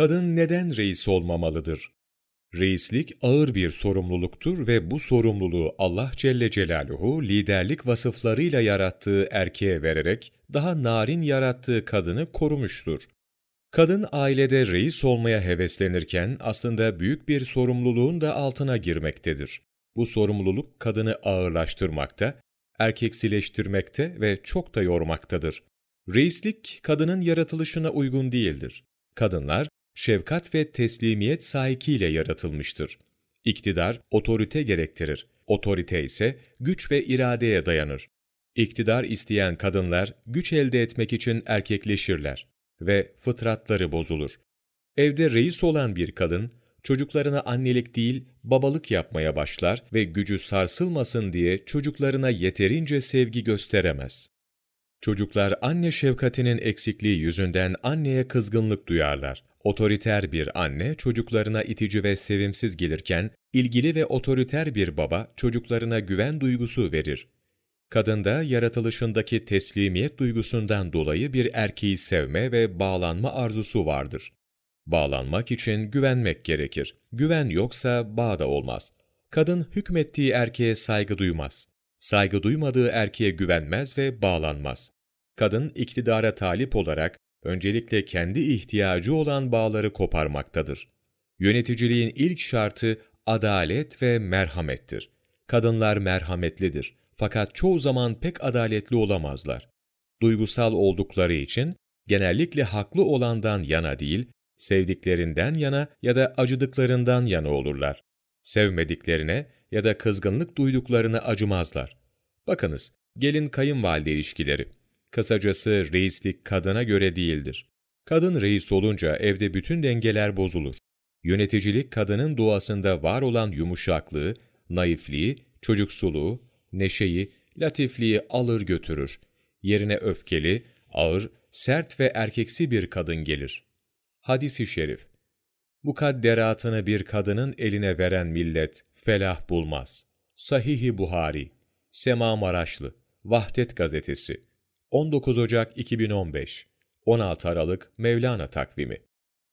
Kadın neden reis olmamalıdır? Reislik ağır bir sorumluluktur ve bu sorumluluğu Allah Celle Celaluhu liderlik vasıflarıyla yarattığı erkeğe vererek daha narin yarattığı kadını korumuştur. Kadın ailede reis olmaya heveslenirken aslında büyük bir sorumluluğun da altına girmektedir. Bu sorumluluk kadını ağırlaştırmakta, erkeksileştirmekte ve çok da yormaktadır. Reislik kadının yaratılışına uygun değildir. Kadınlar şefkat ve teslimiyet sahikiyle yaratılmıştır. İktidar otorite gerektirir. Otorite ise güç ve iradeye dayanır. İktidar isteyen kadınlar güç elde etmek için erkekleşirler ve fıtratları bozulur. Evde reis olan bir kadın, çocuklarına annelik değil, babalık yapmaya başlar ve gücü sarsılmasın diye çocuklarına yeterince sevgi gösteremez. Çocuklar anne şefkatinin eksikliği yüzünden anneye kızgınlık duyarlar. Otoriter bir anne çocuklarına itici ve sevimsiz gelirken, ilgili ve otoriter bir baba çocuklarına güven duygusu verir. Kadında yaratılışındaki teslimiyet duygusundan dolayı bir erkeği sevme ve bağlanma arzusu vardır. Bağlanmak için güvenmek gerekir. Güven yoksa bağ da olmaz. Kadın hükmettiği erkeğe saygı duymaz. Saygı duymadığı erkeğe güvenmez ve bağlanmaz. Kadın iktidara talip olarak öncelikle kendi ihtiyacı olan bağları koparmaktadır. Yöneticiliğin ilk şartı adalet ve merhamettir. Kadınlar merhametlidir fakat çoğu zaman pek adaletli olamazlar. Duygusal oldukları için genellikle haklı olandan yana değil, sevdiklerinden yana ya da acıdıklarından yana olurlar. Sevmediklerine ya da kızgınlık duyduklarına acımazlar. Bakınız, gelin kayınvalide ilişkileri. Kısacası reislik kadına göre değildir. Kadın reis olunca evde bütün dengeler bozulur. Yöneticilik kadının doğasında var olan yumuşaklığı, naifliği, çocuksuluğu, neşeyi, latifliği alır götürür. Yerine öfkeli, ağır, sert ve erkeksi bir kadın gelir. Hadis-i şerif Mukadderatını bir kadının eline veren millet felah bulmaz. Sahih-i Buhari Sema Maraşlı Vahdet Gazetesi 19 Ocak 2015 16 Aralık Mevlana Takvimi